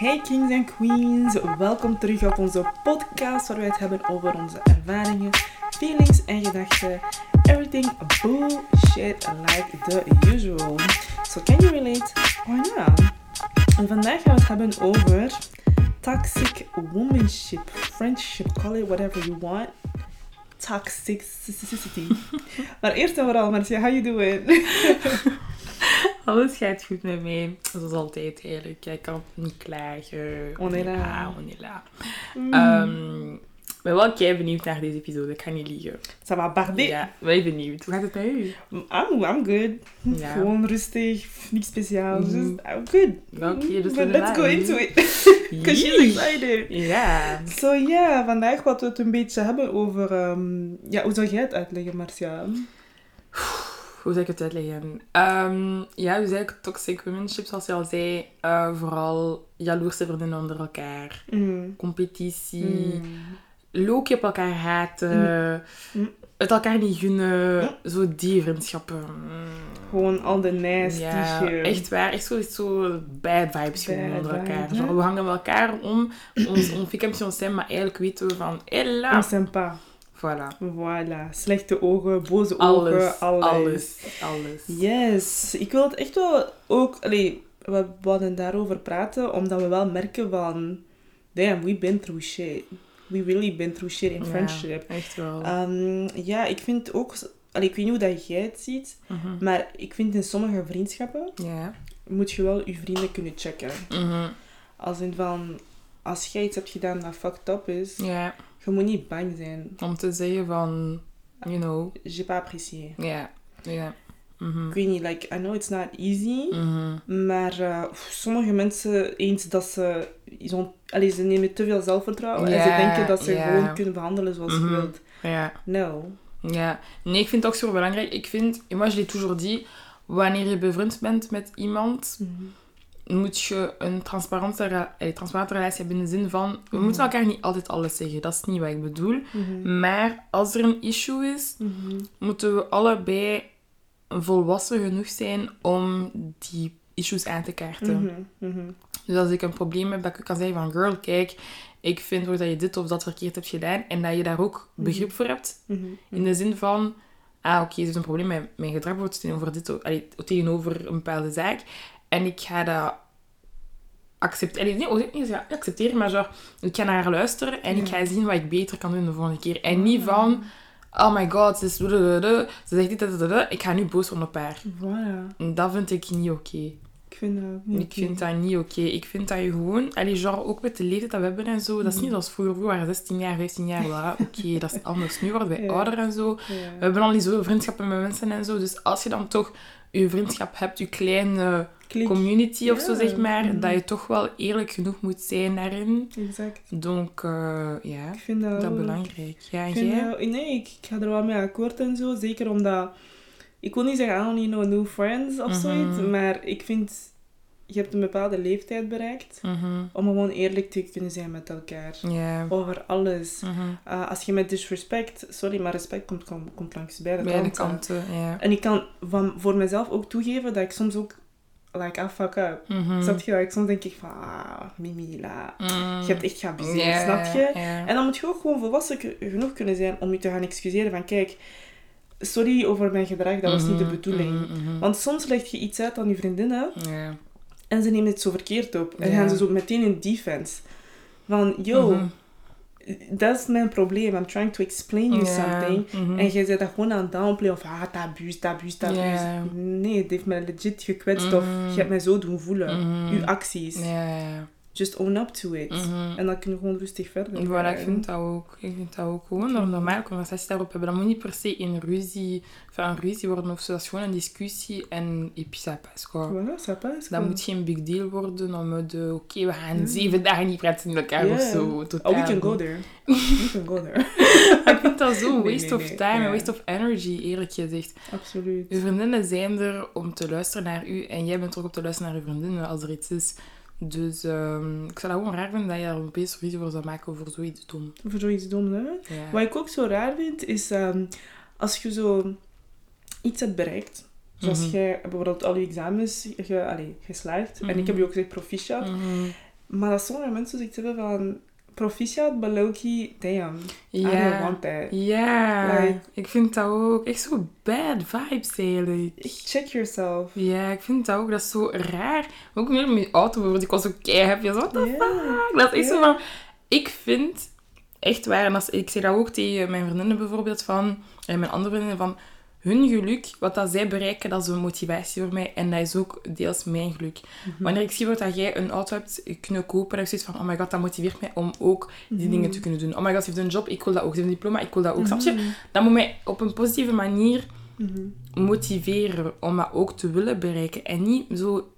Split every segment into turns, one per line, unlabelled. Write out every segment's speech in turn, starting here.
Hey kings en queens, welkom terug op onze podcast waar wij het hebben over onze ervaringen, feelings en gedachten. Everything bullshit like the usual. So can you relate not? En vandaag gaan we het hebben over toxic womanship, friendship, call it whatever you want. Toxicity. maar eerst en vooral, Marcia, how you doing?
Alles gaat goed met mij. Zoals altijd eigenlijk. Ik kan niet klagen.
On est là.
Ja, on est là.
Mm.
Ehm, ik ben wel kei benieuwd naar deze episode. Ik ga niet liegen.
Ça va barder?
Ja, wel benieuwd. Hoe gaat het met u?
I'm, I'm good.
Ja.
Gewoon rustig, niks speciaals. Just, I'm good.
Oké, dus
But
we
let's go into it. Because she's
Yee.
excited.
Ja.
So ja, vandaag wat we het een beetje hebben over... ehm, ja, hoe zou jij het uitleggen, Marcia?
Hoe zou ik het uitleggen? Ehm, ja, dus eigenlijk toxic womanship, zoals je al zei. eh, vooral jaloerse vriendinnen onder elkaar.
Mm.
Competitie.
Mm.
Loopje op elkaar haten.
Mm.
Het elkaar niet gunnen. Zo die vriendschappen. Mm.
Gewoon al de nasty
Ja, echt waar. Echt zo, zo bad vibes gewoon onder elkaar. we hangen met elkaar om. Ons, on fait comme si on s'aime, maar eigenlijk weten we van... Hela!
On s'aime pas.
Voilà.
Voilà. Slechte ogen, boze
Alles.
ogen, alles.
Alles. Alles.
Yes. Ik wil het echt wel ook... Allee, we wilden daarover praten, omdat we wel merken van... Damn, we've been through shit. We really been through shit in
Ja,
friendship.
echt wel.
Ehm, ja, ik vind ook... Allee, ik weet niet hoe dat jij het ziet,
Mhm.
maar ik vind in sommige vriendschappen
Ja.
moet je wel je vrienden kunnen checken.
Mhm.
Als in van... Als jij iets hebt gedaan dat fucked up is,
Ja.
Je moet niet bang zijn.
Om te zeggen van... You know.
J'ai pas apprécié.
Ja. Ja. Mhm.
Ik weet niet, like, I know it's not easy,
Mhm.
maar eh, sommige mensen, eens dat ze... Ont, allez, ze nemen te veel zelfvertrouwen en ze denken dat ze gewoon kunnen behandelen zoals
Mhm.
je wilt.
Ja.
No.
Ja, nee, ik vind het ook super belangrijk. Ik vind, moi je l'ai toujours dit, wanneer je bevriend bent met iemand, moet je een transparante, ra- transparante relatie hebben in de zin van, we
Mhm.
moeten elkaar niet altijd alles zeggen. Dat is niet wat ik bedoel.
Mhm.
Maar als er een issue is,
Mhm.
moeten we allebei volwassen genoeg zijn om die issues aan te kaarten. Dus als ik een probleem heb, dat ik kan zeggen van, girl, kijk, ik vind ook dat je dit of dat verkeerd hebt gedaan en dat je daar ook begrip voor hebt. In de zin van, ah oké, er is een probleem met mijn gedrag bijvoorbeeld tegenover, dit, allee, tegenover een bepaalde zaak. En ik ga dat accepteren. Nee, ik niet accepteren, maar zo, ik ga naar haar luisteren en ik ga zien wat ik beter kan doen de volgende keer. En niet van, oh my god, ze, is, ze zegt dit, dit, ik ga nu boos worden op haar.
Voilà.
En Dat vind ik niet oké.
Ik vind dat niet
Ik vind dat niet oké. Ik vind dat je gewoon... Allee, genre, ook met de leeftijd dat we hebben en zo. Dat is niet zoals vroeger. Vroeger waren we 16 jaar, 15 jaar. voilà, Oké, dat is anders. Nu worden wij
Ja.
ouder en zo. We hebben al niet zoveel vriendschappen met mensen en zo. Dus als je dan toch je vriendschap hebt, je kleine
Klik.
community of zo, zeg maar,
Mhm.
dat je toch wel eerlijk genoeg moet zijn daarin.
Exact.
Donc, eh, ja,
Ik vind dat,
belangrijk. Ja, en
Ik vind
jij?
dat- nee, ik, ik ga er wel mee akkoord en zo. Zeker omdat... Ik wil niet zeggen, I don't need no new friends of
Mhm.
zoiets. Maar ik vind... Je hebt een bepaalde leeftijd bereikt.
Mhm.
Om gewoon eerlijk te kunnen zijn met elkaar. Over alles. Uh, als je met disrespect... Sorry, maar respect komt, komt, komt langs beide,
Beide
kanten. En ik kan van, voor mezelf ook toegeven dat ik soms ook... Like, ah, fuck up.
Mhm.
Snap je? Dat ik soms denk ik van... Ah, Mimi, la.
Mm.
Je hebt echt geabuseerd,
Ja,
snap je? En dan moet je ook gewoon volwassen genoeg kunnen zijn om je te gaan excuseren van... Kijk, sorry over mijn gedrag, dat was niet de
Mhm,
bedoeling.
mhm, mhm.
Want soms leg je iets uit aan je vriendinnen en ze nemen het zo verkeerd op. En gaan ze zo meteen in defense. Van, yo,
Mhm.
Dat is mijn probleem. I'm trying to explain you
Ja,
something.
mhm.
En jij zegt dat gewoon aan het downplayen of ah, t'abuse, t'abuse, t'abuse.
Ja.
Nee, het heeft mij legit gekwetst of
Mhm.
je hebt mij zo doen voelen.
Mhm.
Uw acties.
Ja.
Just own up to it.
Mhm.
En dan kun je gewoon rustig verder
Voilà,
gaan.
ik vind dat ook. Ik vind dat ook gewoon een normale conversatie daarop hebben. Dat moet niet per se in ruzie, een ruzie worden of zo. Dat is gewoon een discussie en et puis ça passe, quoi.
Voilà, ça passe.
Dat
quoi.
moet geen big deal worden om mode, oké, we gaan zeven dagen niet praten met elkaar of
Ja.
zo. Totaal
Oh, we can go there. We can go there.
Ik vind dat zo'n
Nee,
waste
nee,
of time en waste of energy, eerlijk gezegd.
Absoluut.
Je vriendinnen zijn er om te luisteren naar u en jij bent er ook om te luisteren naar je vriendinnen als er iets is. Dus ehm, ik zou dat gewoon raar vinden dat je er opeens ruzie voor zou maken over zoiets dom.
Voor zoiets dom, hè?
Ja.
Wat ik ook zo raar vind, is ehm, als je zo iets hebt bereikt. Zoals
Mhm.
jij bijvoorbeeld al je examens ge, allee, geslaagd. En
Mhm.
ik heb je ook gezegd proficiat.
Mhm.
Maar dat sommige mensen zoiets hebben van... Proficiat, but low-key, damn. I don't want that.
Ja,
Like-
ik vind dat ook echt zo bad vibes eigenlijk.
Check yourself.
Ja, ik vind dat ook, dat is zo raar. Ook meer met je auto bijvoorbeeld, ik was zo keihard. Ja, what the fuck? Dat is echt zo van... Ik vind echt waar, en als, ik zeg dat ook tegen mijn vriendinnen bijvoorbeeld, van, en mijn andere vriendinnen, van hun geluk, wat dat zij bereiken, dat is een motivatie voor mij. En dat is ook deels mijn geluk.
Mhm.
Wanneer ik zie wat dat jij een auto hebt kunnen kopen, heb ik zoiets van, oh my god, dat motiveert mij om ook die
Mhm.
dingen te kunnen doen. Oh my god, ze heeft een job, ik wil dat ook. Ze heeft een diploma, ik wil dat ook. Je? Dat moet mij op een positieve manier
Mhm.
motiveren om dat ook te willen bereiken. En niet zo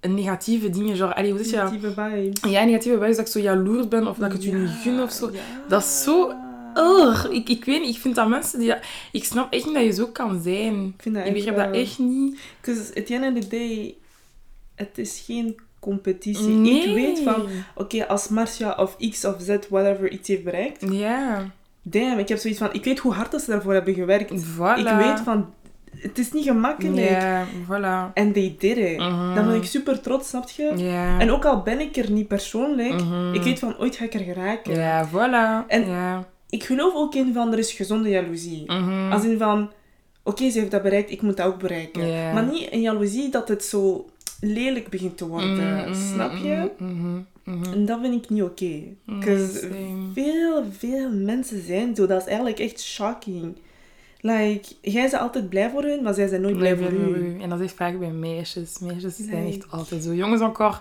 een negatieve dingen, genre, allee, hoe zeg je dat?
Negatieve vibe.
Ja, negatieve wijze dat ik zo jaloers ben of dat ik het je niet gun of zo.
Ja.
Dat is zo... Ugh, ik, ik weet niet, ik vind dat mensen die dat... Ik snap echt niet dat je zo kan zijn.
Ik vind dat
Ik begrijp dat echt niet.
Because at the end of the day, het is geen competitie.
Nee.
Ik weet van, oké, als Marcia of X of Z, whatever, iets heeft bereikt,
Ja,
damn, ik heb zoiets van, ik weet hoe hard dat ze daarvoor hebben gewerkt.
voilà.
Ik weet van, het is niet gemakkelijk.
Ja, voilà.
En they did it.
Mhm.
Dan ben ik super trots, snap je?
Ja.
En ook al ben ik er niet persoonlijk,
Mhm.
ik weet van, ooit ga ik er geraken.
Ja, voilà.
En-
ja.
Ik geloof ook in van, er is gezonde jaloezie.
Mhm.
Als in van, oké, ze heeft dat bereikt, ik moet dat ook bereiken. Maar niet een jaloezie dat het zo lelijk begint te worden.
Mhm,
Snap je?
mhm.
En dat vind ik niet oké. Because
same.
veel, veel mensen zijn zo. Dat is eigenlijk echt shocking. Like, jij bent altijd blij voor hun, maar zij zijn nooit blij voor u.
En dat is vaak bij meisjes. Meisjes zijn echt altijd zo. Jongens encore.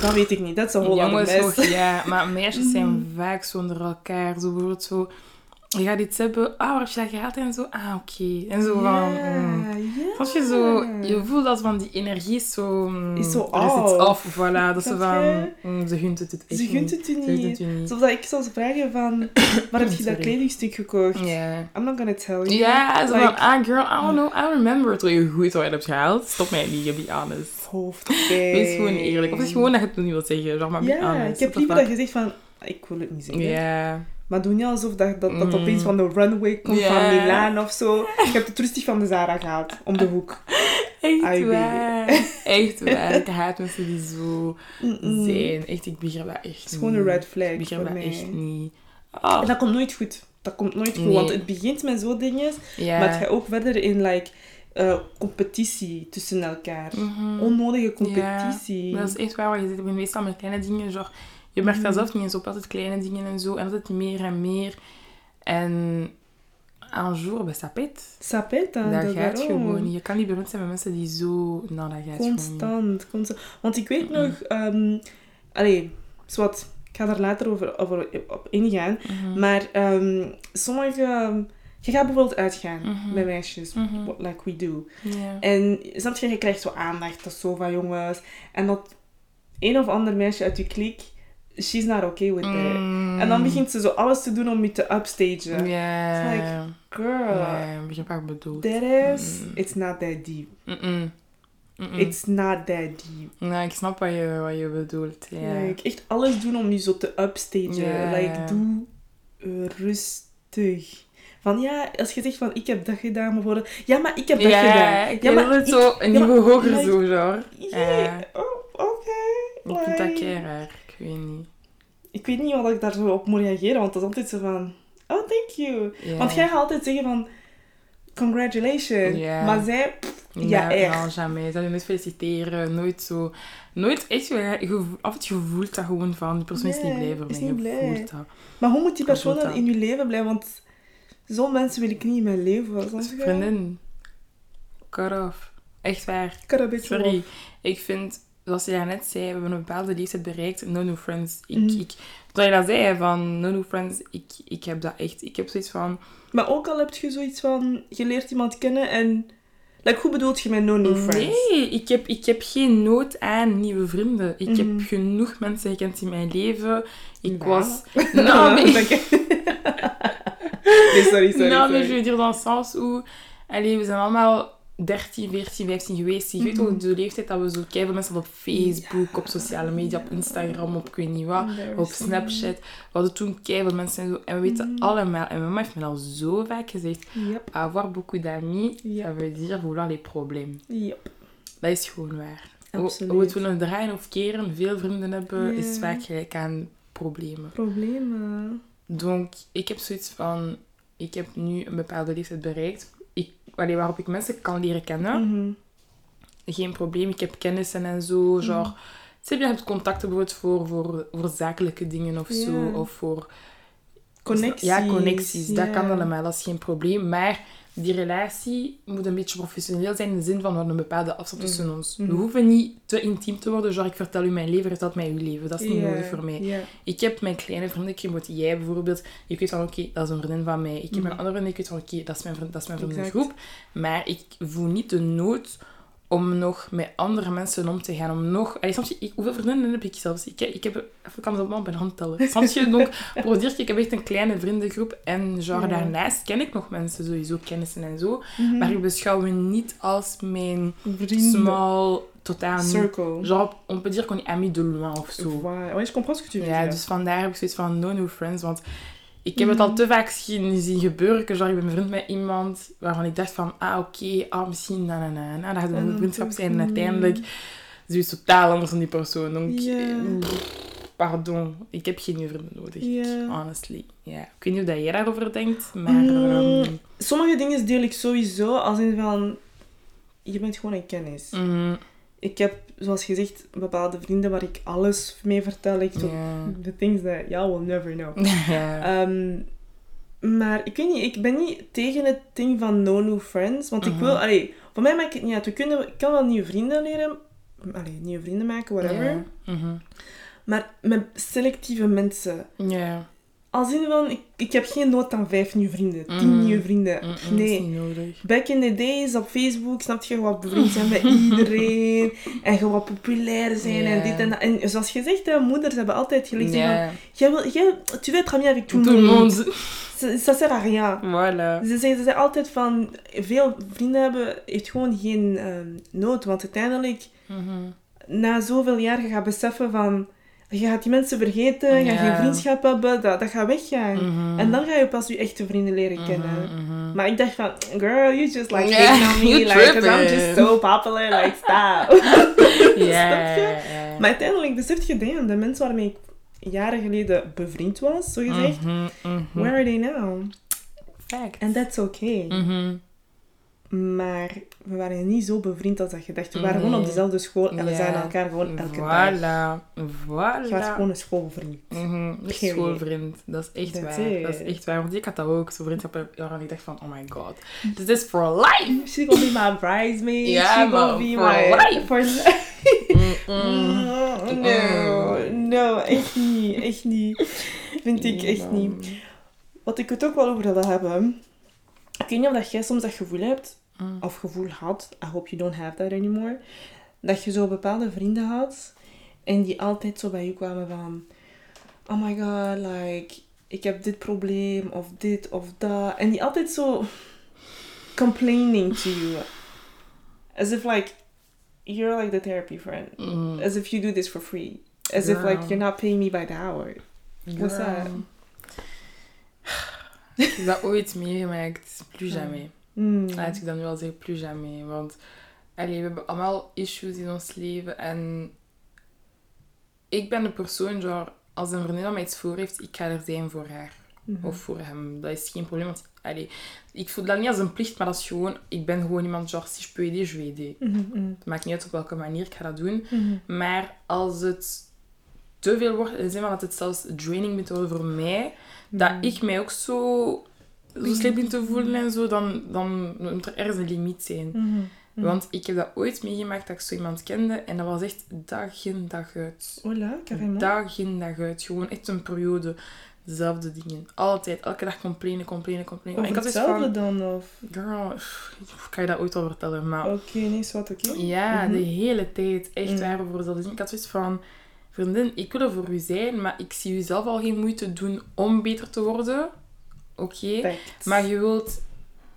Dat weet ik niet. Dat is een whole other
Jongens
mess.
ja. Maar meisjes zijn vaak zo onder elkaar. Zo bijvoorbeeld zo... Je gaat iets hebben. Ah, waar heb je dat gehaald? En zo. Ah, oké. En zo van... mm. Als je zo... Je voelt dat van die energie is zo... mm,
Is zo
er is iets
off.
af. Voilà. Dat is
Snap
van...
je?
mm, ze gunt het het echt
Ze gunt
niet.
het u
Ze
niet.
het u niet.
Zoals dat ik soms vragen van, waar heb je dat kledingstuk gekocht? I'm not gonna tell you.
Ja, zo
Like,
van, ah girl, I don't know, I remember. Terwijl je goed wat je hebt gehaald. Stop mij niet, be honest.
Hoofdpijn.
Wees gewoon eerlijk. Of is gewoon dat je het niet wilt zeggen. Zeg maar,
Ja, ik heb liever dat je zegt van, ik wil het niet zeggen.
Ja.
Maar doe niet alsof dat, dat, dat
Mm.
opeens van de runway komt van Milaan of zo. Ik heb het rustig van de Zara gehaald, om de hoek.
Echt
baby.
waar. Echt waar. Ik haat mensen die zo zijn. Echt, ik begrijp dat echt
Het is gewoon een red flag
Ik begrijp dat
mij.
echt niet. Ah.
En dat komt nooit goed. Dat komt nooit goed,
Nee.
want het begint met zo dingen, maar het gaat ook verder in like, eh, competitie tussen elkaar.
Mhm.
Onnodige competitie.
Maar dat is echt waar wat je ben meestal met kleine dingen. Genre, je merkt dat
Mhm.
zelf niet eens op. Altijd kleine dingen en zo. En altijd meer en meer. En een jour, ben ça pète.
Ça pète,
Dat gaat gewoon niet. Je kan niet bemind zijn met mensen die zo... Nou, dat gaat.
Constant, constant. Want ik weet nog... ehm allee, zwart. Ik ga daar later over, over op ingaan.
Mhm.
Maar ehm, sommige... je gaat bijvoorbeeld uitgaan
Mhm.
met meisjes.
Mhm.
what- Like we do. En snap je, je krijgt zo aandacht. Dat is zo van jongens. En dat een of ander meisje uit je klik... She's not okay with that.
Mm.
En dan begint ze zo alles te doen om je te upstagen.
Ja.
It's like, Girl,
ik wat je bedoelt.
that is...
Mm.
It's not that deep. It's not that deep.
Nou, ik snap wat je, wat je bedoelt. Ja.
Like, echt alles doen om je zo te upstagen. Like, doe rustig. Van ja, als je zegt van ik heb dat gedaan, bijvoorbeeld. Ja, maar ik heb dat
ja,
gedaan.
ik
ja,
wil het
ik-
zo een
ja, maar-
niveau hoger zo.
Yeah,
Ja.
oh, oké.
Ik vind dat kei raar. Ik weet niet.
Ik weet niet wat ik daar zo op moet reageren, want dat is altijd zo van... Oh, thank you. Want jij gaat altijd zeggen van... Congratulations.
Ja.
Maar zij... ja, echt.
Nou, jamais. Dat je nooit feliciteren. Nooit zo... Nooit echt... je voelt dat gewoon van... Die persoon is niet blij voor mij.
niet blij.
voelt dat.
Maar hoe moet die persoon dan in je leven blijven? Want zo'n mensen wil ik niet in mijn leven. Snap je?
Vriendin. Cut off. Echt waar.
Had een beetje
Sorry. Ik vind, zoals je net zei, we hebben een bepaalde leeftijd bereikt. No new friends. Ik,
Mhm.
ik, toen je dat zei, van no new friends, ik, ik heb dat echt. Ik heb zoiets van...
Maar ook al heb je zoiets van, je leert iemand kennen en... Like, hoe bedoelt je met no new friends?
Nee, ik heb, ik heb geen nood aan nieuwe vrienden. Ik
Mhm.
heb genoeg mensen gekend in mijn leven. Ik
Ja.
was... Nou, mais...
Nee, sorry, sorry.
non, mais je veux dire dans le sens où... Allee, we zijn allemaal 13, 14, 15 geweest. Je weet
Mhm.
ook de leeftijd dat we zo keihard mensen op Facebook, op sociale media, op Instagram, op ik weet niet wat. op. Snapchat. We hadden toen keihard mensen en zo. En we weten
Mm.
allemaal, en mijn mama heeft me al zo vaak gezegd,
Yep,
avoir beaucoup d'amis,
Ja.
ça veut dire vouloir les problèmes.
yep.
Dat is gewoon waar.
Absoluut.
hoe we het willen draaien of keren, veel vrienden hebben, is vaak gelijk aan problemen.
Problemen.
Donc, ik heb zoiets van... Ik heb nu een bepaalde leeftijd bereikt. Ik, allee, waarop ik mensen kan leren kennen.
Mhm.
Geen probleem. Ik heb kennissen en zo. Genre, Zeg, je hebt contacten bijvoorbeeld voor, voor, voor zakelijke dingen of zo. Of voor...
Connecties.
Ja, connecties. Dat kan allemaal. Dat is geen probleem. Maar die relatie moet een beetje professioneel zijn in de zin van we hebben een bepaalde afstand
Mhm.
tussen ons.
Mhm.
We hoeven niet te intiem te worden. Genre, ik vertel u mijn leven, vertelt mij uw leven. Dat is niet nodig voor mij. Ik heb mijn kleine vriendenkring, wat jij bijvoorbeeld, ik weet van oké, dat is een vriendin van mij. Ik heb een andere vriendin, ik weet van oké, dat is mijn, vriend, dat is mijn vriendengroep. Maar ik voel niet de nood om nog met andere mensen om te gaan. Om nog... Allee, je, ik, hoeveel vriendinnen heb ik zelfs? Ik, ik heb... Even kan het op mijn hand tellen. Snap je? Donc, dire, ik heb echt een kleine vriendengroep. En genre,
Ja.
daarnaast ken ik nog mensen, sowieso kennissen en zo.
Mhm.
Maar ik beschouw me niet als mijn
Vrienden.
small... Totaal.
Circle.
Genre, on peut dire qu'on est amis de loin of zo.
Voilà. Ouais, je comprends ce que tu veux
Ja,
dire.
dus vandaar heb ik zoiets van no new friends. Want ik heb het
Mhm.
al te vaak zien, zien gebeuren. Ik ben vriend met iemand waarvan ik dacht van, ah oké, ah misschien, na na na na. Dat gaat
En
een
dan
vriendschap zijn. En uiteindelijk is het totaal anders dan die persoon. Donc, eh, pardon, ik heb geen nieuwe vrienden nodig. Honestly. Ja. Ik weet niet hoe dat jij daarover denkt, maar...
Mm.
ehm,
Sommige dingen deel ik sowieso als in van... Je bent gewoon een kennis.
mhm,
Ik heb, zoals gezegd, bepaalde vrienden waar ik alles mee vertel. Ik zo. The things that y'all will never know. Ehm, maar ik weet niet, ik ben niet tegen het ding van no new friends. Want ik
Mhm.
wil, allee, voor mij maakt het niet uit. We kunnen, ik kan wel nieuwe vrienden leren. Allee, nieuwe vrienden maken, whatever.
Mhm.
Maar met selectieve mensen.
Ja.
Als in van, ik, ik heb geen nood aan vijf nieuwe vrienden, tien
Mhm.
nieuwe vrienden.
Mm, mm,
nee.
is niet nodig.
Back in the days op Facebook, snap je, wat bevriend zijn met iedereen. En gewoon populair zijn en dit en dat. En zoals gezegd, hè, moeders hebben altijd geleerd van...
Ja.
Jij wil, jij, tu veux être ami avec tout,
le monde.
Ça, sert à rien.
Voilà.
Ze zeggen, ze zeggen altijd van... Veel vrienden hebben heeft gewoon geen ehm, nood. Want uiteindelijk,
Mhm.
na zoveel jaar, je gaat beseffen van... Je gaat die mensen vergeten, je gaat geen vriendschap hebben, dat, dat gaat weggaan.
Mhm.
En dan ga je pas je echte vrienden leren kennen.
Mhm, mhm.
Maar ik dacht van, girl, you just like
Yeah,
on me, like, 'cause I'm just so popular, like, stop. Snap je? Maar uiteindelijk beseft je, damn, de mensen waarmee ik jaren geleden bevriend was, zo gezegd,
Mhm, mhm.
where are they now?
Fact.
And that's okay.
Mhm.
Maar we waren niet zo bevriend als dat je dacht. We waren
Nee.
gewoon op dezelfde school en we
Ja.
zagen elkaar gewoon elke dag.
Voilà.
Je was gewoon een schoolvriend.
Mhm, een schoolvriend. Dat is echt
That's
waar. Dat is echt waar. Want ik had dat ook. Zo'n vriendschap waarvan ik dacht van, oh my god. This is for life.
She gonna be my bridesmaid.
Ja,
She gonna
man,
be
for
my...
life.
For life. No, no, echt niet. Echt niet. Vind ik echt niet. Wat ik het ook wel over wil hebben. Ik weet niet of dat jij soms dat gevoel hebt,
Mm.
of gevoel had, I hope you don't have that anymore, dat je zo bepaalde vrienden had en die altijd zo bij je kwamen van, oh my god, like, ik heb dit probleem, of dit, of dat. En die altijd zo complaining to you. As if like, you're like the therapy friend.
Mm.
As if you do this for free. As if like, you're not paying me by the hour. What's that?
Ik heb dat ooit meegemaakt. Plus
Ja.
jamais.
Mm.
Laat ik dan nu al zeggen, plus jamais. Want allee, we hebben allemaal issues in ons leven. En ik ben de persoon, genre, als een vriendin mij iets voor heeft, ik ga er zijn voor haar.
Mhm.
Of voor hem. Dat is geen probleem. Want, allee, ik voel dat niet als een plicht, maar dat is gewoon... Ik ben gewoon iemand, genre, si je peux aider, je vais aider.
Mhm, mhm,
Het maakt niet uit op welke manier ik ga dat doen. Maar als het te veel wordt, in de zin van dat het zelfs draining worden voor mij, dat ik mij ook zo, zo slecht begin te voelen en zo, dan, dan moet er ergens een limiet zijn.
Mhm, mhm.
Want ik heb dat ooit meegemaakt dat ik zo iemand kende en dat was echt dag in dag uit.
Voilà, carrément.
Dag in dag uit. Gewoon echt een periode. Dezelfde dingen. Altijd. Elke dag complainen, complainen, complainen.
Over
ik had zoiets
hetzelfde
van...
dan, of...
Girl, pff, kan je dat ooit al vertellen? Maar
Oké, nee, is wat, oké.
ja, de hele tijd. Echt
Mhm.
waar voor dat. Ik had zoiets van... Vriendin, ik wil er voor u zijn, maar ik zie u zelf al geen moeite doen om beter te worden. Oké. Maar je wilt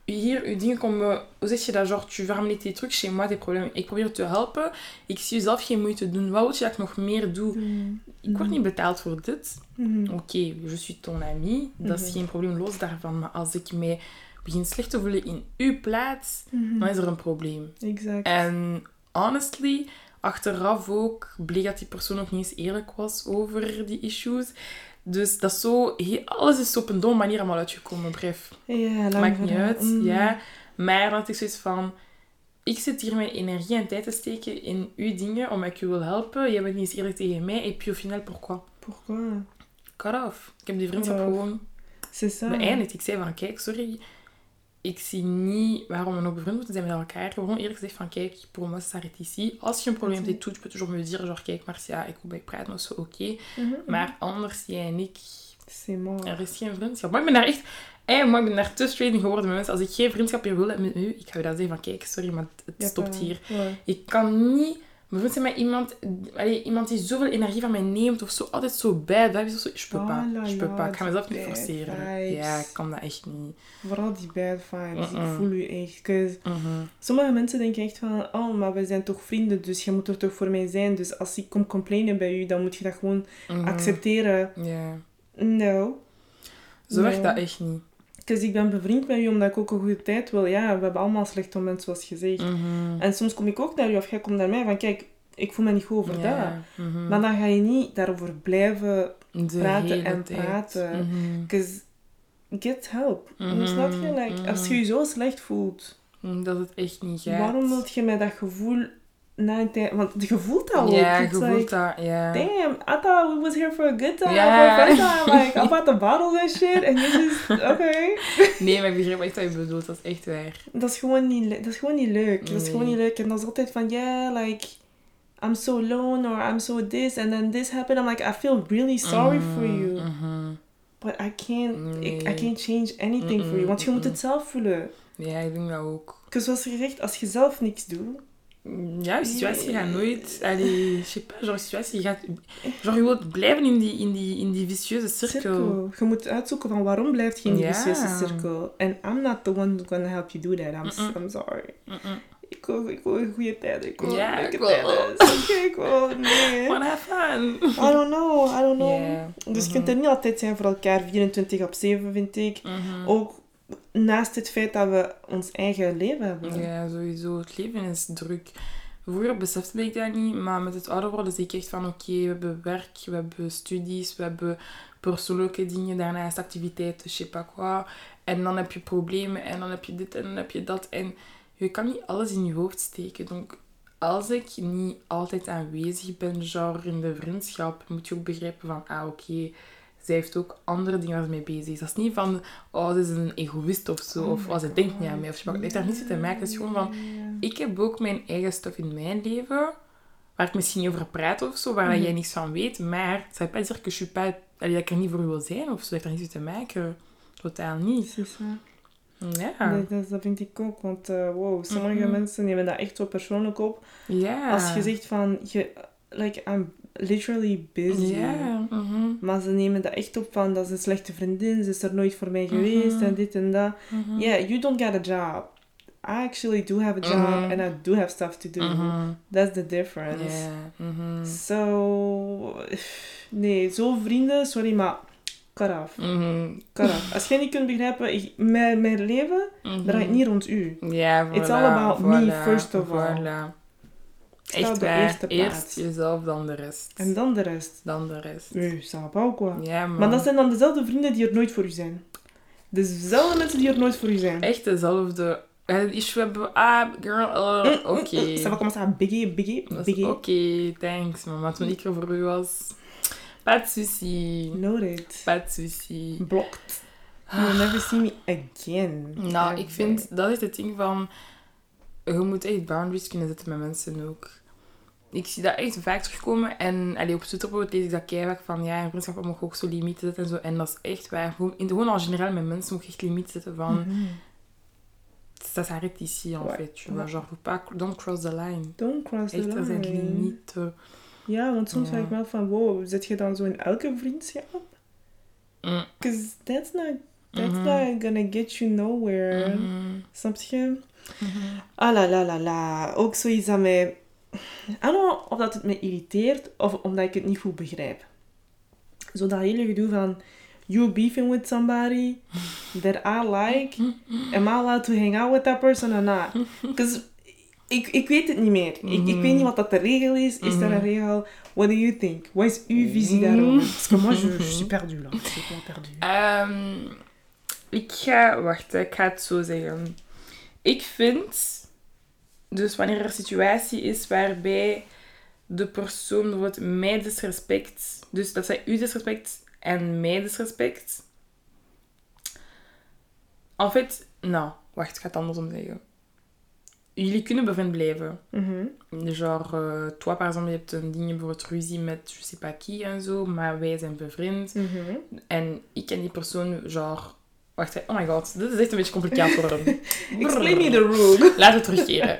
hier je dingen komen... Hoe zeg je dat? Genre, tu ramener tes trucs chez moi, tes problemen. Ik probeer te helpen. Ik zie zelf geen moeite doen. Wat wil je dat ik nog meer doe?
Mhm.
Ik word niet betaald voor dit.
Mhm.
Oké, je suis ton ami. Dat is
Mhm.
geen probleem, los daarvan. Maar als ik mij begin slecht te voelen in uw plaats,
Mhm.
dan is er een probleem.
Exact.
En honestly, achteraf ook bleek dat die persoon ook niet eens eerlijk was over die issues. Dus dat is zo, alles is op een domme manier allemaal uitgekomen, bref.
Ja,
Maakt niet uit,
Mm.
ja. Maar dat ik zoiets van... Ik zit hier mijn energie en tijd te steken in uw dingen, omdat ik u wil helpen. Jij bent niet eens eerlijk tegen mij. Et puis au final, pourquoi?
Pourquoi?
Cut off. Ik heb die vriendschap gewoon
C'est ça.
beëindigd. Ik zei van, kijk, sorry. Ik zie niet waarom we nog bevriend moeten zijn met elkaar. Gewoon eerlijk gezegd van, kijk, pour moi, ça s'arrête ici. Als je een probleem hebt, tu peux toujours me dire, genre, kijk, Marcia, ik wil bij je praten of zo, oké.
Mhm.
Maar anders, jij en ik, er is geen vriendschap. Maar ik ben daar echt... Hey, maar ik ben daar te straight in geworden met mensen. Als ik geen vriendschap meer wil met u, ik ga je dat zeggen van, kijk, sorry, maar het stopt hier. Ik kan niet bevriend zijn met iemand, allee, iemand die zoveel energie van mij neemt of zo, altijd zo bad vibes of zo. Je peux pas. Je peux. Ik ga mezelf niet forceren.
vibes.
Ja, ik kan dat echt niet.
Vooral die bad vibes. Ik voel u echt.
Mhm.
sommige mensen denken echt van... Oh, maar we zijn toch vrienden, dus je moet er toch voor mij zijn. Dus als ik kom complainen bij u, dan moet je dat gewoon
Mhm.
accepteren.
Ja.
No.
Zo werkt
No.
dat echt niet.
Dus ik ben bevriend met u omdat ik ook een goede tijd wil. Ja, we hebben allemaal slechte momenten, zoals gezegd.
Mhm.
En soms kom ik ook naar u of jij komt naar mij van... Kijk, ik voel me niet goed over dat.
Mhm.
Maar dan ga je niet daarover blijven
De
praten en
tijd.
praten. Because get help. Snap je? Like, Als je je zo slecht voelt,
Mm, Dat het echt niet gaat.
waarom wil je met dat gevoel na een tijd... Want je voelt dat ook.
Ja, je voelt
like,
dat. Ja.
Damn, I thought we was here for a good time,
Ja.
for a fun time. Like, I bought the bottles and shit. And you just... Oké.
Nee, maar ik begrijp echt wat je bedoelt. Dat is echt waar.
Dat is gewoon niet, dat is gewoon niet leuk. Dat is
Nee.
gewoon niet leuk. En dat is altijd van, yeah, like... I'm so alone or I'm so this and then this happened. I'm like, I feel really sorry for
Mhm,
you.
mhm.
But I can't, I can't change anything for you. Want je moet het zelf voelen.
Ja, ik denk dat ook.
Dus zoals gezegd, als je zelf niks doet...
Ja, je situatie gaat nooit... Allee, je sais pas, genre, je situatie gaat... Genre, je wilt blijven in die, in die, in die vicieuze cirkel.
Cirkel. Je moet uitzoeken van waarom blijft je in die
Ja.
vicieuze cirkel. En I'm not the one who's gonna help you do that. I'm,
Mm-mm.
I'm sorry.
Mm-mm.
Ik wil, ik wil een goede tijd. Ik wil
Ja,
leuke
ik wil-
tijden. Oké, ik wil... Nee.
Wanna have fun.
I don't know. I don't know.
Ja.
Dus je kunt er niet altijd zijn voor elkaar 24 op 7, vind ik.
Mhm.
Ook naast het feit dat we ons eigen leven hebben.
Ja, sowieso. Het leven is druk. Vroeger besefte ik dat niet, maar met het ouder worden zie ik echt van oké, we hebben werk, we hebben studies, we hebben persoonlijke dingen, daarnaast activiteiten, je sais pas quoi. En dan heb je problemen en dan heb je dit en dan heb je dat. En je kan niet alles in je hoofd steken. Donc, als ik niet altijd aanwezig ben, genre in de vriendschap, moet je ook begrijpen van, ah oké, zij heeft ook andere dingen waar ze mee bezig is. Dat is niet van, oh, ze is een egoïst of zo,
Oh
of oh, ze denkt niet aan mij. Of het heeft daar niets mee te maken. Het is gewoon van, ik heb ook mijn eigen stuff in mijn leven, waar ik misschien niet over praat of zo, waar
Mhm.
jij niks van weet. Maar ça veut pas que je suis pas, allee, dat ik er niet voor wil zijn of zo. Dat heeft daar niets mee te maken. Totaal niet. Ja.
Dat vind ik ook. Want eh, wow, sommige
Mhm.
mensen nemen dat echt zo persoonlijk op.
Ja.
Als je zegt van, je, like, I'm literally busy.
Mhm,
Maar ze nemen dat echt op van, dat is een slechte vriendin, ze is er nooit voor mij geweest
Mhm.
en dit en dat.
mhm.
Yeah, you don't got a job. I actually do have a job
Mhm.
and I do have stuff to do. That's the difference.
Mhm.
So, nee, zo vrienden, sorry, maar cut off. Cut off. Als jij niet kunt begrijpen, ik, mijn, mijn leven draait niet rond u.
Voilà,
It's all about me first of all.
Voilà. Echt waar.
eerste plaats.
Eerst jezelf, dan de rest.
En dan de rest.
Dan de rest.
Nee, pas ou quoi?
Ja, man.
Maar dat zijn dan dezelfde vrienden die er nooit voor u zijn. Dezelfde mensen die er nooit voor u zijn.
Echt dezelfde... Het issue hebben... Ah, girl, uh,
Mm, mm,
oké.
mm. Ça va commencer à biggie, biggie,
is
biggie.
Oké, thanks. Wat toen ik er voor u was... Pas souci.
Noted.
Pas souci.
Blocked. You will never see me again.
Nou, ik vind... Dat is het ding van... Je moet echt boundaries kunnen zetten met mensen ook. Ik zie dat echt vaak terugkomen. En allee, op Twitter bijvoorbeeld lees ik dat keihard van... Ja, in vriendschap mag je ook zo limieten zetten en zo. En dat is echt waar. Gewoon, in, gewoon al generaal met mensen moet je echt limieten zetten van...
Mhm.
Ça s'arrête ici, en
Ouais.
fait. Tu vois, genre, faut pas... Don't cross the line.
Don't cross the
Echt, er zijn
line.
limieten.
Ja, want soms
Ja.
vraag ik me af van, wow, zit je dan zo in elke vriendschap?
Mm.
Because that's not, that's
Mhm.
not gonna get you nowhere. Snap je?
Mhm.
Ah la la la la. Ook zoiets dat mij... I don't know of dat het me irriteert of omdat ik het niet goed begrijp. Zo dat hele gedoe van... You beefing with somebody that I like. Am I allowed to hang out with that person or not? Because Ik, ik weet het niet meer. Ik, ik weet niet wat dat de regel is. Is dat een regel? What do you think? Wat is uw visie daarover? Parce que moi, je, je suis perdu là. Je suis complètement perdu.
Ehm, ik ga... Wacht, ik ga het zo zeggen. Ik vind... Dus wanneer er een situatie is waarbij de persoon bijvoorbeeld mij disrespect... Dus dat zij u disrespect en mij disrespect... En fait... Nou, wacht, ik ga het andersom zeggen. Jullie kunnen bevriend blijven.
Mhm.
Genre, euh, toi par exemple, je hebt een ding bijvoorbeeld ruzie met je sais pas qui en zo, maar wij zijn bevriend.
Mhm.
En ik ken die persoon, genre... Wacht, hè. oh my god, dit is echt een beetje complicaat worden.
Explain me the rule.
Laten we terugkeren.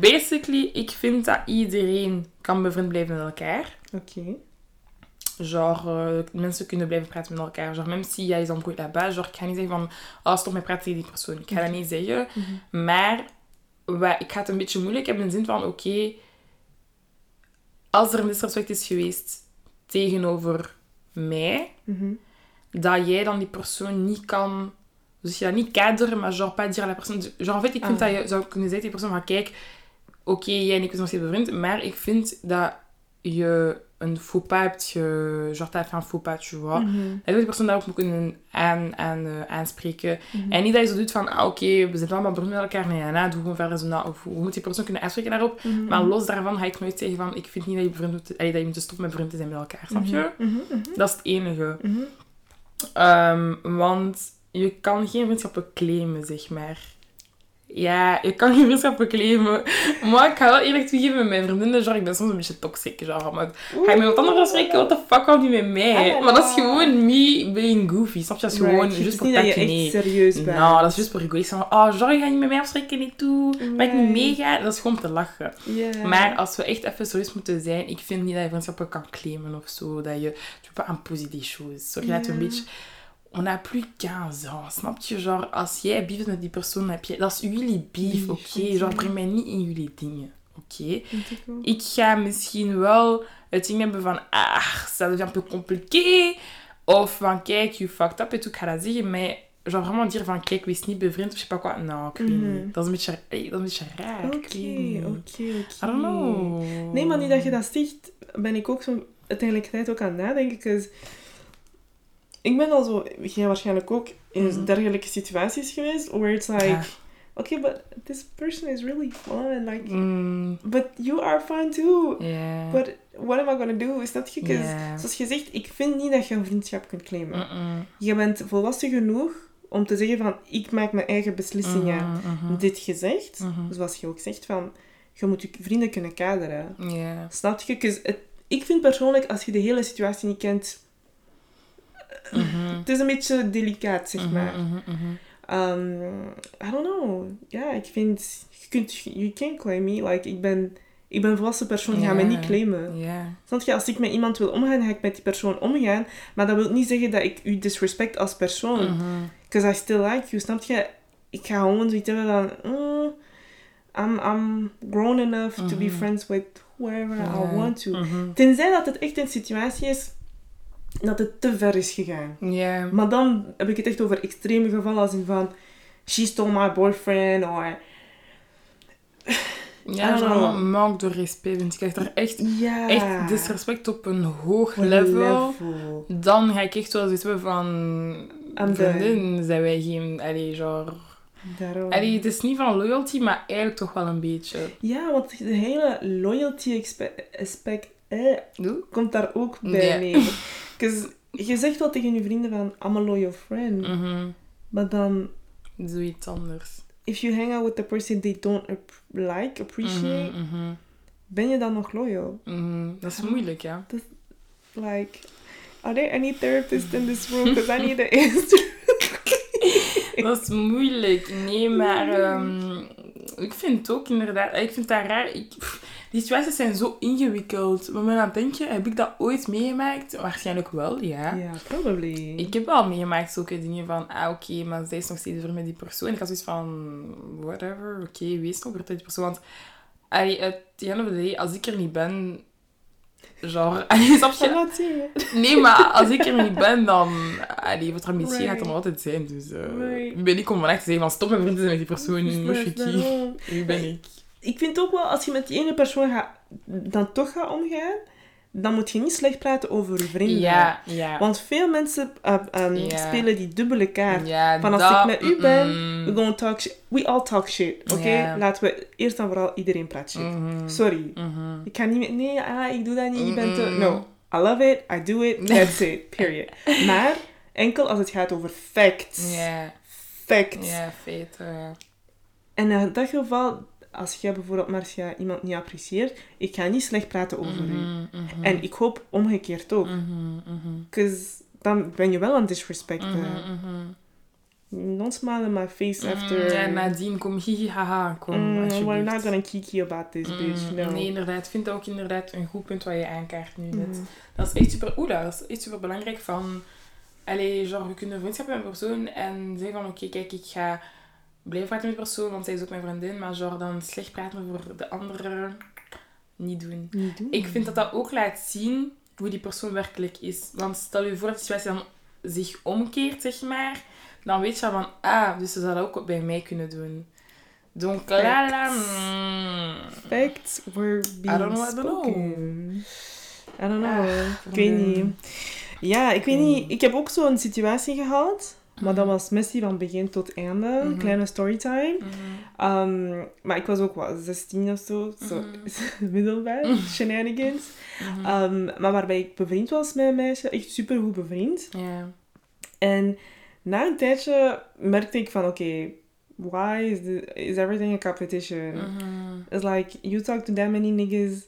Basically, ik vind dat iedereen kan bevriend blijven met elkaar.
Oké.
Genre, euh, mensen kunnen blijven praten met elkaar. Genre, même si jij is embrouillé là-bas, genre, ik ga niet zeggen van, oh, stop met praten tegen die persoon. Ik ga dat niet zeggen.
Mhm.
Maar ik ga het een beetje moeilijk hebben in de zin van, oké, als er een disrespect is geweest tegenover mij,
Mhm.
Dat jij dan die persoon niet kan... Dus je dat niet kaderen, maar genre pas dire à la personne... Genre, en fait, ik vind
Ah.
dat je zou kunnen zeggen tegen die persoon van, kijk, oké, jij en ik zijn nog steeds bevriend, maar ik vind dat je een faux pas hebt ge... Genre, t'as fait un faux pas, tu vois. Dat je die persoon daarop moet kunnen aan, aan, eh, aanspreken.
Mhm.
En niet dat je zo doet van, ah, oké, we zijn allemaal bevriend met elkaar. Nee, na, doe gewoon verder zo na. Of hoe moet die persoon kunnen aanspreken daarop?
Mhm.
Maar los daarvan ga ik nooit zeggen van, ik vind niet dat je, bevriend moet, dat je moet stoppen met bevriend te zijn met elkaar. Snap je?
Mhm. Mhm.
Dat is het enige. Ehm, want je kan geen vriendschappen claimen, zeg maar. Ja, je kan geen vriendschappen claimen. Maar ik ga wel eerlijk toegeven met mijn vriendinnen, genre, ik ben soms een beetje toxic. Genre, maar ga je met wat anders afspreken? What the fuck houdt niet met mij?
Ah.
Maar dat is gewoon me being goofy. Snap je? Dat is gewoon
Right. Het
just voor
niet dat je echt serieus bent.
Nou, dat is juist voor egoïst. Oh, genre, ga je niet met mij afspreken? Niet toe. Maar ik niet
Right.
meega. Dat is gewoon te lachen. Maar als we echt even serieus moeten zijn, ik vind niet dat je vriendschappen kan claimen of zo. Dat je, tu peux imposer des choses. Sorry dat we een beetje... On a plus 15 ans, snap je? Genre, als jij beef hebt met die persoon, heb je... Dat is jullie beef,
Beef,
oké? Genre, breng mij niet in jullie dingen, oké?
Ik
ga misschien wel het ding hebben van... Ah, ça devient un peu compliqué. Of van, kijk, you fucked up en tout, ik ga dat zeggen. Maar genre, vraiment dire van, kijk, wees niet bevriend of je sais pas quoi. Nou, ik weet niet. Dat is een beetje, ey, dat is een beetje raar.
Oké, oké, oké.
I don't know.
Nee, maar nu dat je dat zegt, ben ik ook zo uiteindelijk tijd ook aan het nadenken. Ik ben al zo, jij waarschijnlijk ook, in
Mhm.
dergelijke situaties geweest, where it's like,
Ja.
okay, but this person is really fun, like,
Mm,
but you are fun too.
ja.
But what am I gonna do? Snap je? 'Cause
Ja.
Zoals je zegt, ik vind niet dat je een vriendschap kunt claimen. Je bent volwassen genoeg om te zeggen van, ik maak mijn eigen beslissingen.
Mhm, mhm.
Dit gezegd,
Mhm.
zoals je ook zegt, van, je moet je vrienden kunnen kaderen.
Ja.
Snap je? het- ik vind persoonlijk, als je de hele situatie niet kent,
Mhm.
het is een beetje delicaat, zeg
Mhm,
maar.
mhm.
Um, I don't know. Ja, ik vind, je kunt, you can't claim me. Like, ik ben, ik ben een volwassen persoon, ga me
Ja.
niet claimen.
Ja.
Snap je? Als ik met iemand wil omgaan, ga ik met die persoon omgaan. Maar dat wil niet zeggen dat ik u disrespect als persoon. Because I still like you, snap je? Ik ga gewoon zoiets hebben van... mm, I'm, I'm grown enough to be friends with whoever. I want to. Tenzij dat het echt een situatie is dat het te ver is gegaan.
Ja.
Maar dan heb ik het echt over extreme gevallen als in van... She stole my boyfriend, or...
Ja,
I don't
genre,
know.
manque de respect. Want ik krijg daar echt,
Ja.
echt disrespect op een hoog level.
level.
Dan ga ik echt wel zoiets hebben van... Vriendin, zijn wij geen... Allee, genre...
Daarom.
Allee, het is niet van loyalty, maar eigenlijk toch wel een beetje.
Ja, want de hele loyalty aspect eh, komt daar ook bij
Ja.
mee. je zegt wel tegen je vrienden van, I'm a loyal friend.
Mhm.
Maar dan,
Zoiets anders.
if you hang out with the person they don't ap- like, appreciate,
Mhm, mhm,
ben je dan nog loyal?
mhm. Dat is moeilijk, ja.
Like, are there any therapists in this room? Because I need the answer.
Dat is moeilijk. Nee, maar ehm, ik vind het ook inderdaad... Ik vind dat raar. Ik, pff, die situaties zijn zo ingewikkeld. Maar aan het denken, heb ik dat ooit meegemaakt? Waarschijnlijk wel, ja.
Ja, probably.
Ik heb wel meegemaakt zulke dingen van, ah oké, maar zij is nog steeds ver met die persoon. Ik had zoiets van, whatever, oké, wees nog altijd die persoon. Want, allee, at the end of the day, als ik er niet ben, genre, allee, snap je? Nee, maar als ik er niet ben, dan, allee, wat ambitie
Right.
gaat er nog altijd zijn. Dus, eh
Right.
ben ik om vandaag te zeggen van, stop met vrienden zijn met die persoon, moshiki. Wie ben ik?
ik vind ook wel, als je met die ene persoon gaat, dan toch gaat omgaan, dan moet je niet slecht praten over vrienden.
Ja, ja.
Want veel mensen uh, um,
Ja.
spelen die dubbele kaart.
ja
Van als
dat-
ik met u ben, we gonna talk shit. We all talk shit, oké? Laten we eerst en vooral iedereen praat shit.
Mhm.
Sorry.
Mhm.
Ik kan niet meer... Nee, ah, ik doe dat niet. Je bent te... No. I love it. I do it. That's it. Period. Maar enkel als het gaat over facts.
Ja,
Facts.
ja, feiten, ja.
En in dat geval, als jij bijvoorbeeld Marcia iemand niet apprecieert, ik ga niet slecht praten over u.
Mhm.
En ik hoop omgekeerd ook. Because dan ben je wel aan disrespecten.
Mhm.
Don't smile in my face after...
Ja, nadien kom hihi haha, kom
Mm, we're not gonna kiki about this, bitch.
Mm,
No.
Nee, inderdaad. Ik vind dat ook inderdaad een goed punt wat je aankaart nu. net.
Mm.
Dat is echt super... Oeh, dat is echt super belangrijk van... Allee, genre, we kunnen vriendschap met een persoon en zeggen van, oké, kijk, ik ga blijven praten met die persoon, want zij is ook mijn vriendin, maar genre dan slecht praten voor de andere niet doen.
Niet doen.
Ik vind dat dat ook laat zien hoe die persoon werkelijk is. Want stel je voor dat de situatie dan zich omkeert, zeg maar, dan weet je van, ah, dus ze zou dat ook bij mij kunnen doen. Donc, la la.
Facts were being
I don't know, I don't know.
I don't know.
Ah,
ik weet niet. Ja, ik weet niet. Ik heb ook zo'n situatie gehad. Maar dat was messy van begin tot einde.
Mhm.
Kleine storytime.
Mhm.
Um, maar ik was ook wel 16 of zo. Zo middelbaar. Shenanigans.
Mhm.
Um, maar waarbij ik bevriend was met een meisje. Echt super goed bevriend. En na een tijdje merkte ik van... Oké, why is, the, is everything a competition?
Mhm.
It's like you talk to that many niggas,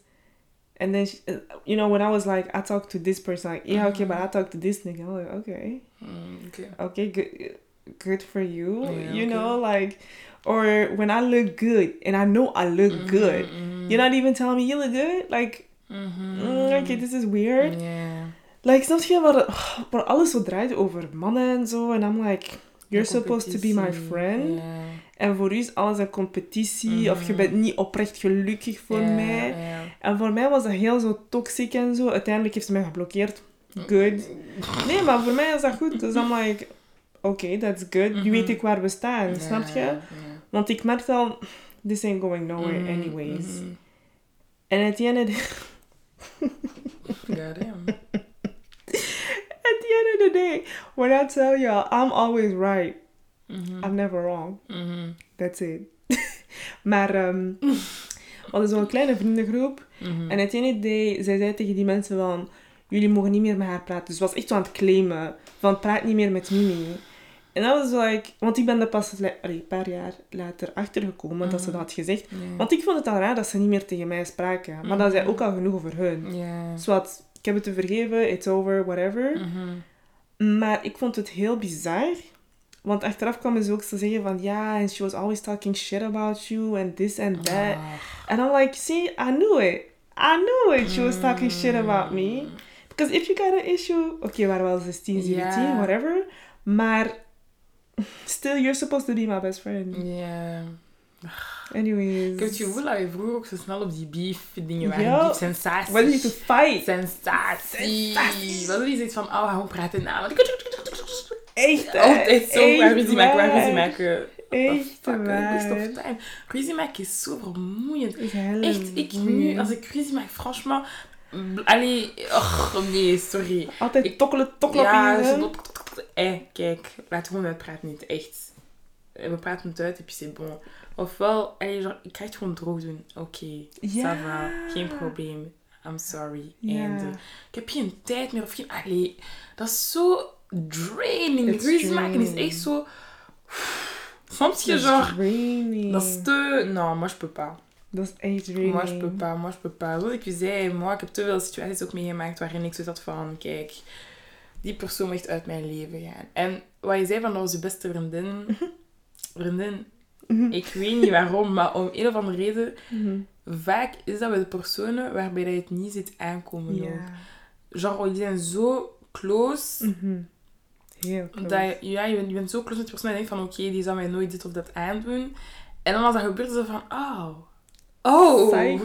and then she, you know when I was like I talked to this person, like yeah okay, but I talked to this nigga. I'm like okay,
Mm, oké.
okay, good, good for you.
Yeah,
you
okay.
know like, or when I look good and I know I look
Mhm,
good,
mhm.
you're not even telling me you look good. Like
Mhm.
mm, okay, this is weird.
Ja.
Like snap je waar, waar alles zo draait over mannen en zo, And I'm like. You're supposed to be my friend.
Ja.
En voor u is alles een competitie. Of je
Mhm.
bent niet oprecht gelukkig voor mij. En voor mij was dat heel zo toxic en zo. Uiteindelijk heeft ze mij geblokkeerd. Good. Nee, maar voor mij is dat goed. Dus I'm like, oké, that's good. Nu
Mhm.
weet ik waar we staan, snap je? Want ik merkte al, this ain't going nowhere
Mhm,
anyways.
mhm.
En at the end of the,
Goddamn.
at the end of the day, when I tell y'all, I'm always right.
Mhm.
I'm never wrong.
Mhm.
That's it. maar we hadden zo'n kleine vriendengroep.
Mhm.
En of the day, zij zei tegen die mensen van... Jullie mogen niet meer met haar praten. Dus ze was echt zo aan het claimen. Van, praat niet meer met Mimi. En dat was like... Want ik ben er pas allee, een paar jaar later achtergekomen dat ze dat had gezegd. Want ik vond het al raar dat ze niet meer tegen mij spraken. Maar dat zei ook al genoeg over hun.
Ja.
Zwat, ik heb het te vergeven, it's over, whatever. Maar ik vond het heel bizar. Want achteraf kwamen ze ook te zeggen van... Ja, and she was always talking shit about you. And this and that.
Ah.
And I'm like, see, I knew it. I knew it. She was talking shit about me. Because if you got an issue... Oké, okay, waren wel 16, 17,
Ja.
whatever. Maar... Still, you're supposed to be my best friend.
Ja.
Anyways.
Ik heb het gevoel dat je vroeger ook zo snel op die beef dingen waren.
Ja.
Beef sensatie.
What need to fight?
Sensatie.
Sensatie.
Wat is iets van, oh, we praten na.
Echt, hè?
Altijd zo
Echt
waar ruzie maken, waar
waar.
ruzie maken.
Echt
Fuck, waste
waar.
of time. Ruzie maken is zo vermoeiend. Echt, ik nu, als ik ruzie maak, franchement... Allee, och, nee, sorry.
Altijd
ik-
tokkelen, tokkelen
Ja,
je,
zo... Eh, kijk, laten we gewoon uitpraten, niet echt. Eh, We praten het uit, et puis c'est bon. Ofwel, allee, genre, ik ga het gewoon droog doen. Oké,
Ja.
ça va, geen probleem. I'm sorry.
Ja.
Einde. Ik heb geen tijd meer of geen... Allee, dat is zo draining. Ruzie maken is echt zo... Snap je, genre...
draining.
Dat is te... Non, moi je peux pas.
Dat is echt draining.
Moi je peux pas, moi je peux pas. Zoals ik je zei, moi, ik heb te veel situaties ook meegemaakt waarin ik zo zat van... Kijk, die persoon moet echt uit mijn leven gaan. En wat je zei van dat was je beste vriendin... Vriendin,
Mhm.
ik weet niet waarom, maar om een of andere reden...
Mhm.
Vaak is dat bij de personen waarbij je het niet ziet aankomen. ook.
Ja.
Genre, die zijn zo close...
Heel
je, ja, je bent, je bent zo close met die persoon en je denkt van oké, die zal mij nooit dit of dat aandoen. En dan als dat gebeurt, is het van oh. Oh.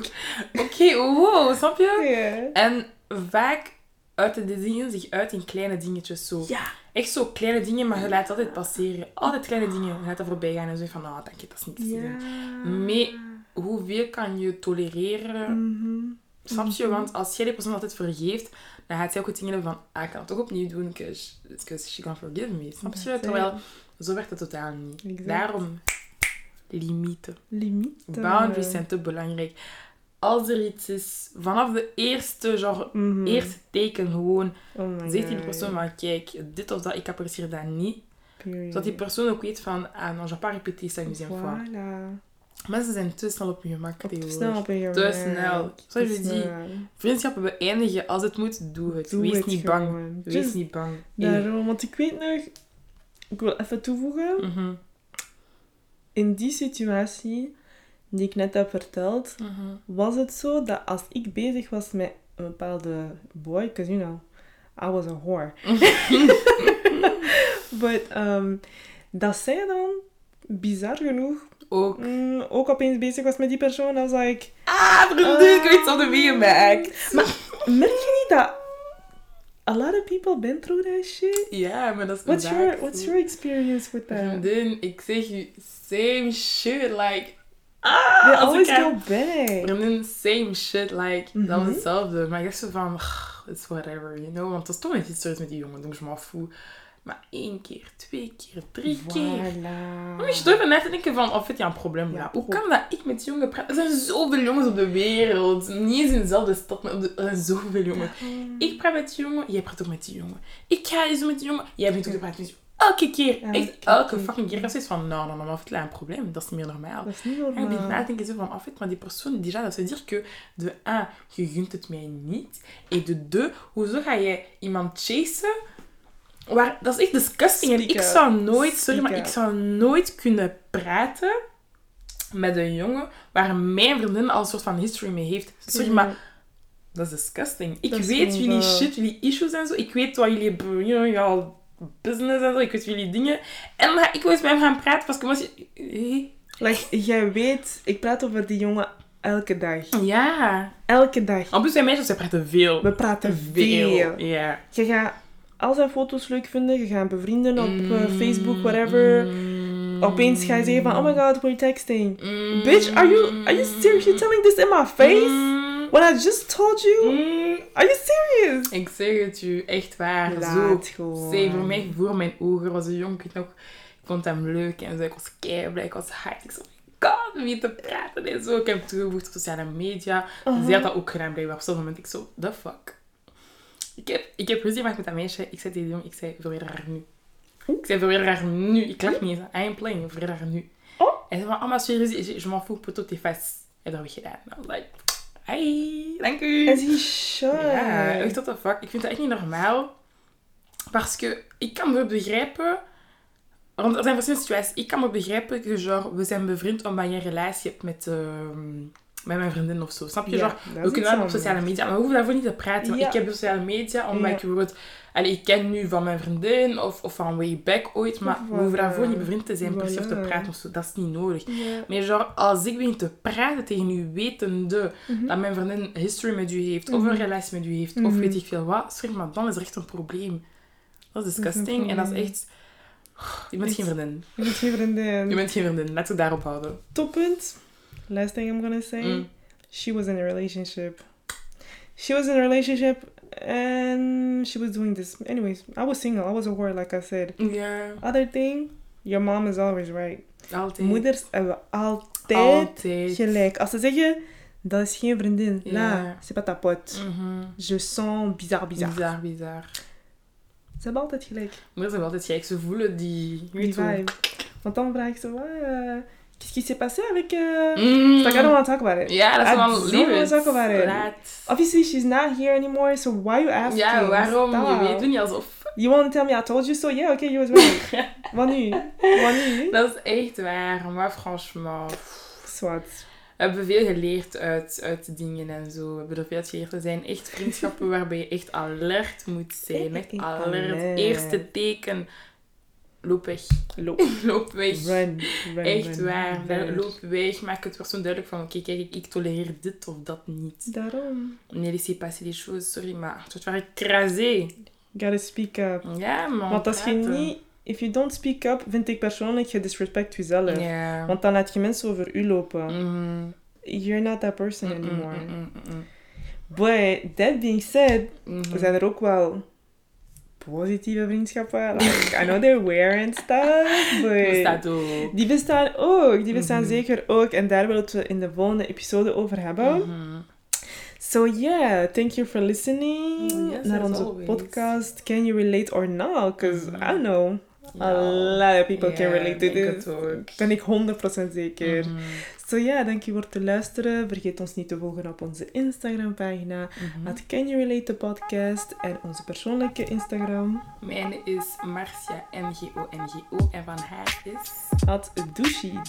Oké, wow, snap je? En vaak uiten die dingen zich uit in kleine dingetjes zo.
Ja.
Echt zo kleine dingen, maar je laat altijd passeren. Altijd kleine dingen. Je laat dat voorbij gaan en zo van, nou, dank je, dat is niks
Ja.
doen. Mee- hoeveel kan je tolereren?
Mhm.
Snap je?
Mhm.
Want als jij die persoon altijd vergeeft, dan gaat zij ook het ding hebben van, ah, ik kan het toch opnieuw doen, because, she can forgive me. Snap je? Terwijl, zo werkt het totaal niet.
Exact.
Daarom, limieten.
Limiet.
Boundaries zijn te belangrijk. Als er iets is, vanaf de eerste, genre,
Mhm.
eerste teken gewoon,
Oh
zegt die persoon van, kijk, dit of dat, ik apprecieer dat niet.
Period.
Zodat die persoon ook weet van, ah non, je pas répéter ça une deuxième fois. Mensen zijn te snel op hun gemak
Te snel op je
Te
werk.
snel.
Te
Zoals je. Vriendschappen beëindigen als het moet, doe het.
Doe
Wees
het
niet bang. Wees
Just
niet bang.
Daarom, want ik weet nog... Ik wil even toevoegen.
Mhm.
In die situatie die ik net heb verteld,
Mhm.
was het zo dat als ik bezig was met een bepaalde boy, because you know, I was a whore. But, um, dat zij dan, bizar genoeg,
Ook.
mm, ook opeens bezig was met die persoon. I was like,
Ah, vriendin, ik weet wat er meegemaakt.
maar merk je niet dat a lot of people been through that shit?
Ja, maar dat is
What's your, what's
zo.
your experience with that?
Vriendin, ik zeg je, same shit, like...
They
Ah, als
always
ik
go back.
Vriendin, same shit, like, dat was
Mhm.
hetzelfde. Maar ik dacht zo van, "Ugh, it's whatever, you know. Want dat is toch iets met die jongen, donc je m'en fous. Maar één keer, twee keer, drie keer.
Voilà.
Dan moet je even na te denken van, of het ja een probleem
Ja,
Hoe kan dat ik met jongen praat? Er zijn zoveel jongens op de wereld. Niet eens in dezelfde stad, maar op de- er zijn zoveel jongens. Ik praat met die jongen, jij praat ook met die jongen. Ik ga eens met die jongen, jij bent ook praten met die jongen. Elke keer.
Elke
Echt, elke
keer.
fucking keer. Ik was zoiets van, nou, nou, nou, maar of het een probleem. Dat is niet meer normaal.
Dat is niet
En ik ben na
normaal.
te denken zo van, en fait, maar die persoon, déjà, dat veut dire que, de 1, je gunt het mij niet. En de 2, hoezo ga jij iemand chasen? Waar, dat is echt disgusting. En ik zou nooit, sorry, maar ik zou nooit kunnen praten met een jongen waar mijn vriendin al een soort van history mee heeft. Sorry, maar dat is disgusting. Ik
Dat
weet jullie shit, jullie issues en zo. Ik weet wat jullie you know, business en zo. Ik weet jullie dingen. En dan ga ik wel eens met hem gaan praten, que moi, je-
Like, jij weet, ik praat over die jongen elke dag.
Ja.
Elke dag.
En plus, wij meisjes, zij praten veel.
We praten veel.
Ja.
Je gaat al zijn foto's leuk vinden, je gaat bevrienden op eh,
Mm,
Facebook, whatever. Opeens ga je zeggen van, oh my god, we're texting.
mm,
Bitch, are you, are you serious? You're telling this in my face?
mm,
When I just told you? Are you serious?
Ik zeg het u, echt waar. Zo.
Laat gewoon.
Zee, voor mij, voor mijn ogen was een jongen nog. Ik vond hem leuk en zo. Ik was kei ik was hard. Ik zei, oh god, wie te praten en zo. Ik heb hem toegevoegd op sociale media. Zij had dat ook gedaan blijkbaar. Op zo'n moment ik zo, the fuck. Ik heb, ik heb ruzie gemaakt met dat meisje. Ik zei tegen die jongen, ik zei, verwijder haar nu. Ik zei, verwijder haar nu. Ik lach niet eens. I am playing, verwijder haar nu.
Oh.
En ze van, oh, maar je je, m'en fous, poto tes fesses. En dat heb ik gedaan. I was like, hi, dank u.
As he should.
Ja, echt what the fuck. Ik vind dat echt niet normaal. Parce que, ik kan me begrijpen... Want er zijn verschillende situaties. Ik kan me begrijpen, genre, we zijn bevriend omdat je een relatie hebt met, ehm, met mijn vriendin of zo. Snap je?
Ja,
Genre, we kunnen wel op sociale media, maar we hoeven daarvoor niet te praten.
Ja.
Ik heb sociale media omdat
Ja.
ik bijvoorbeeld... Allee, ik ken nu van mijn vriendin of, of van way back ooit, maar we hoeven daarvoor niet bevriend te zijn, precies of te praten of zo. Dat is niet nodig. Maar genre, als ik begin te praten tegen u, wetende
Mhm.
dat mijn vriendin een history met u heeft, of een
Mhm.
relatie met u heeft, of
Mhm.
weet ik veel wat, maar dan is er echt een probleem. Dat is
Dat is een
disgusting en dat is echt... Je bent geen vriendin.
Je bent geen vriendin.
Je bent geen vriendin. Laten we het daarop houden.
Toppunt. Last thing I'm gonna say.
Mm.
She was in a relationship. She was in a relationship and she was doing this. Anyways, I was single. I was a whore, like I said.
Ja,
Other thing, your mom is always right.
altijd.
Moeders hebben altijd,
Altijd.
gelijk. Als ze zeggen, dat is geen vriendin.
Ja.
La, c'est pas ta pote.
Mhm.
Je sens bizar, bizar.
Bizar, bizar.
Ze hebben altijd gelijk.
Moeders hebben altijd gelijk. Ze voelen die...
Die vibe. Want dan vraag ik zo, ah, qu'est-ce qui s'est passé avec... Uh...
Mm.
Like, I don't want to talk about it.
Dat is
I
wel
don't
lief.
wanna talk about it.
Laat.
Obviously, she's not here anymore, so why you asking?
Ja, waarom? Je
Stop.
het niet alsof...
You want to tell me I told you so? Yeah, okay, you was right. Wat nu? Wat nu?
Dat is echt waar. Maar franchement...
Zwart.
We hebben veel geleerd uit, uit dingen en zo. We hebben er veel geleerd. Er zijn echt vriendschappen waarbij je echt alert moet zijn. Echt alert. Eerste teken. Loop weg.
Loop.
Loop weg.
Run. run
Echt
run,
waar.
run.
Loop weg. Maak het persoon duidelijk van... Oké, kijk, ik, ik tolereer dit of dat niet.
Daarom.
Nee, laissez passer les choses. Sorry, maar te faire écraser.
Gotta speak up.
Ja, man.
Want als je niet... If you don't speak up, vind ik persoonlijk, je disrespect jezelf.
Ja.
Want dan laat je mensen over u lopen.
Mhm.
you're not that person anymore.
mm, mm, mm,
But that being said.
Mhm.
zijn er ook wel positieve vriendschappen. Like, I know they're weird and stuff, but...
Bestaat ook.
Die bestaan ook, die bestaan
Mhm.
zeker ook. En daar willen we het in de volgende episode over hebben.
Mhm.
So yeah, thank you for listening
Yes,
naar onze
always.
podcast. Can you relate or not? Because
Mhm.
I don't know, a lot of people can relate to this. Ben ik 100% zeker.
Mhm.
So yeah, dank je voor het luisteren. Vergeet ons niet te volgen op onze Instagram pagina.
Mhm.
At Can You Relate the podcast en onze persoonlijke Instagram.
Mijn is Marcia N-G-O-N-G-O en van haar is...
At Dushi,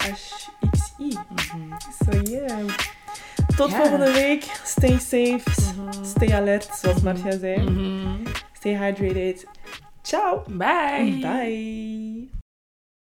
D-U-S-H-X-I.
Mhm.
So yeah. Tot
Ja.
volgende week. Stay safe.
Mhm.
Stay alert, zoals Marcia zei.
Mhm.
Stay hydrated. Ciao.
Bye.
Bye.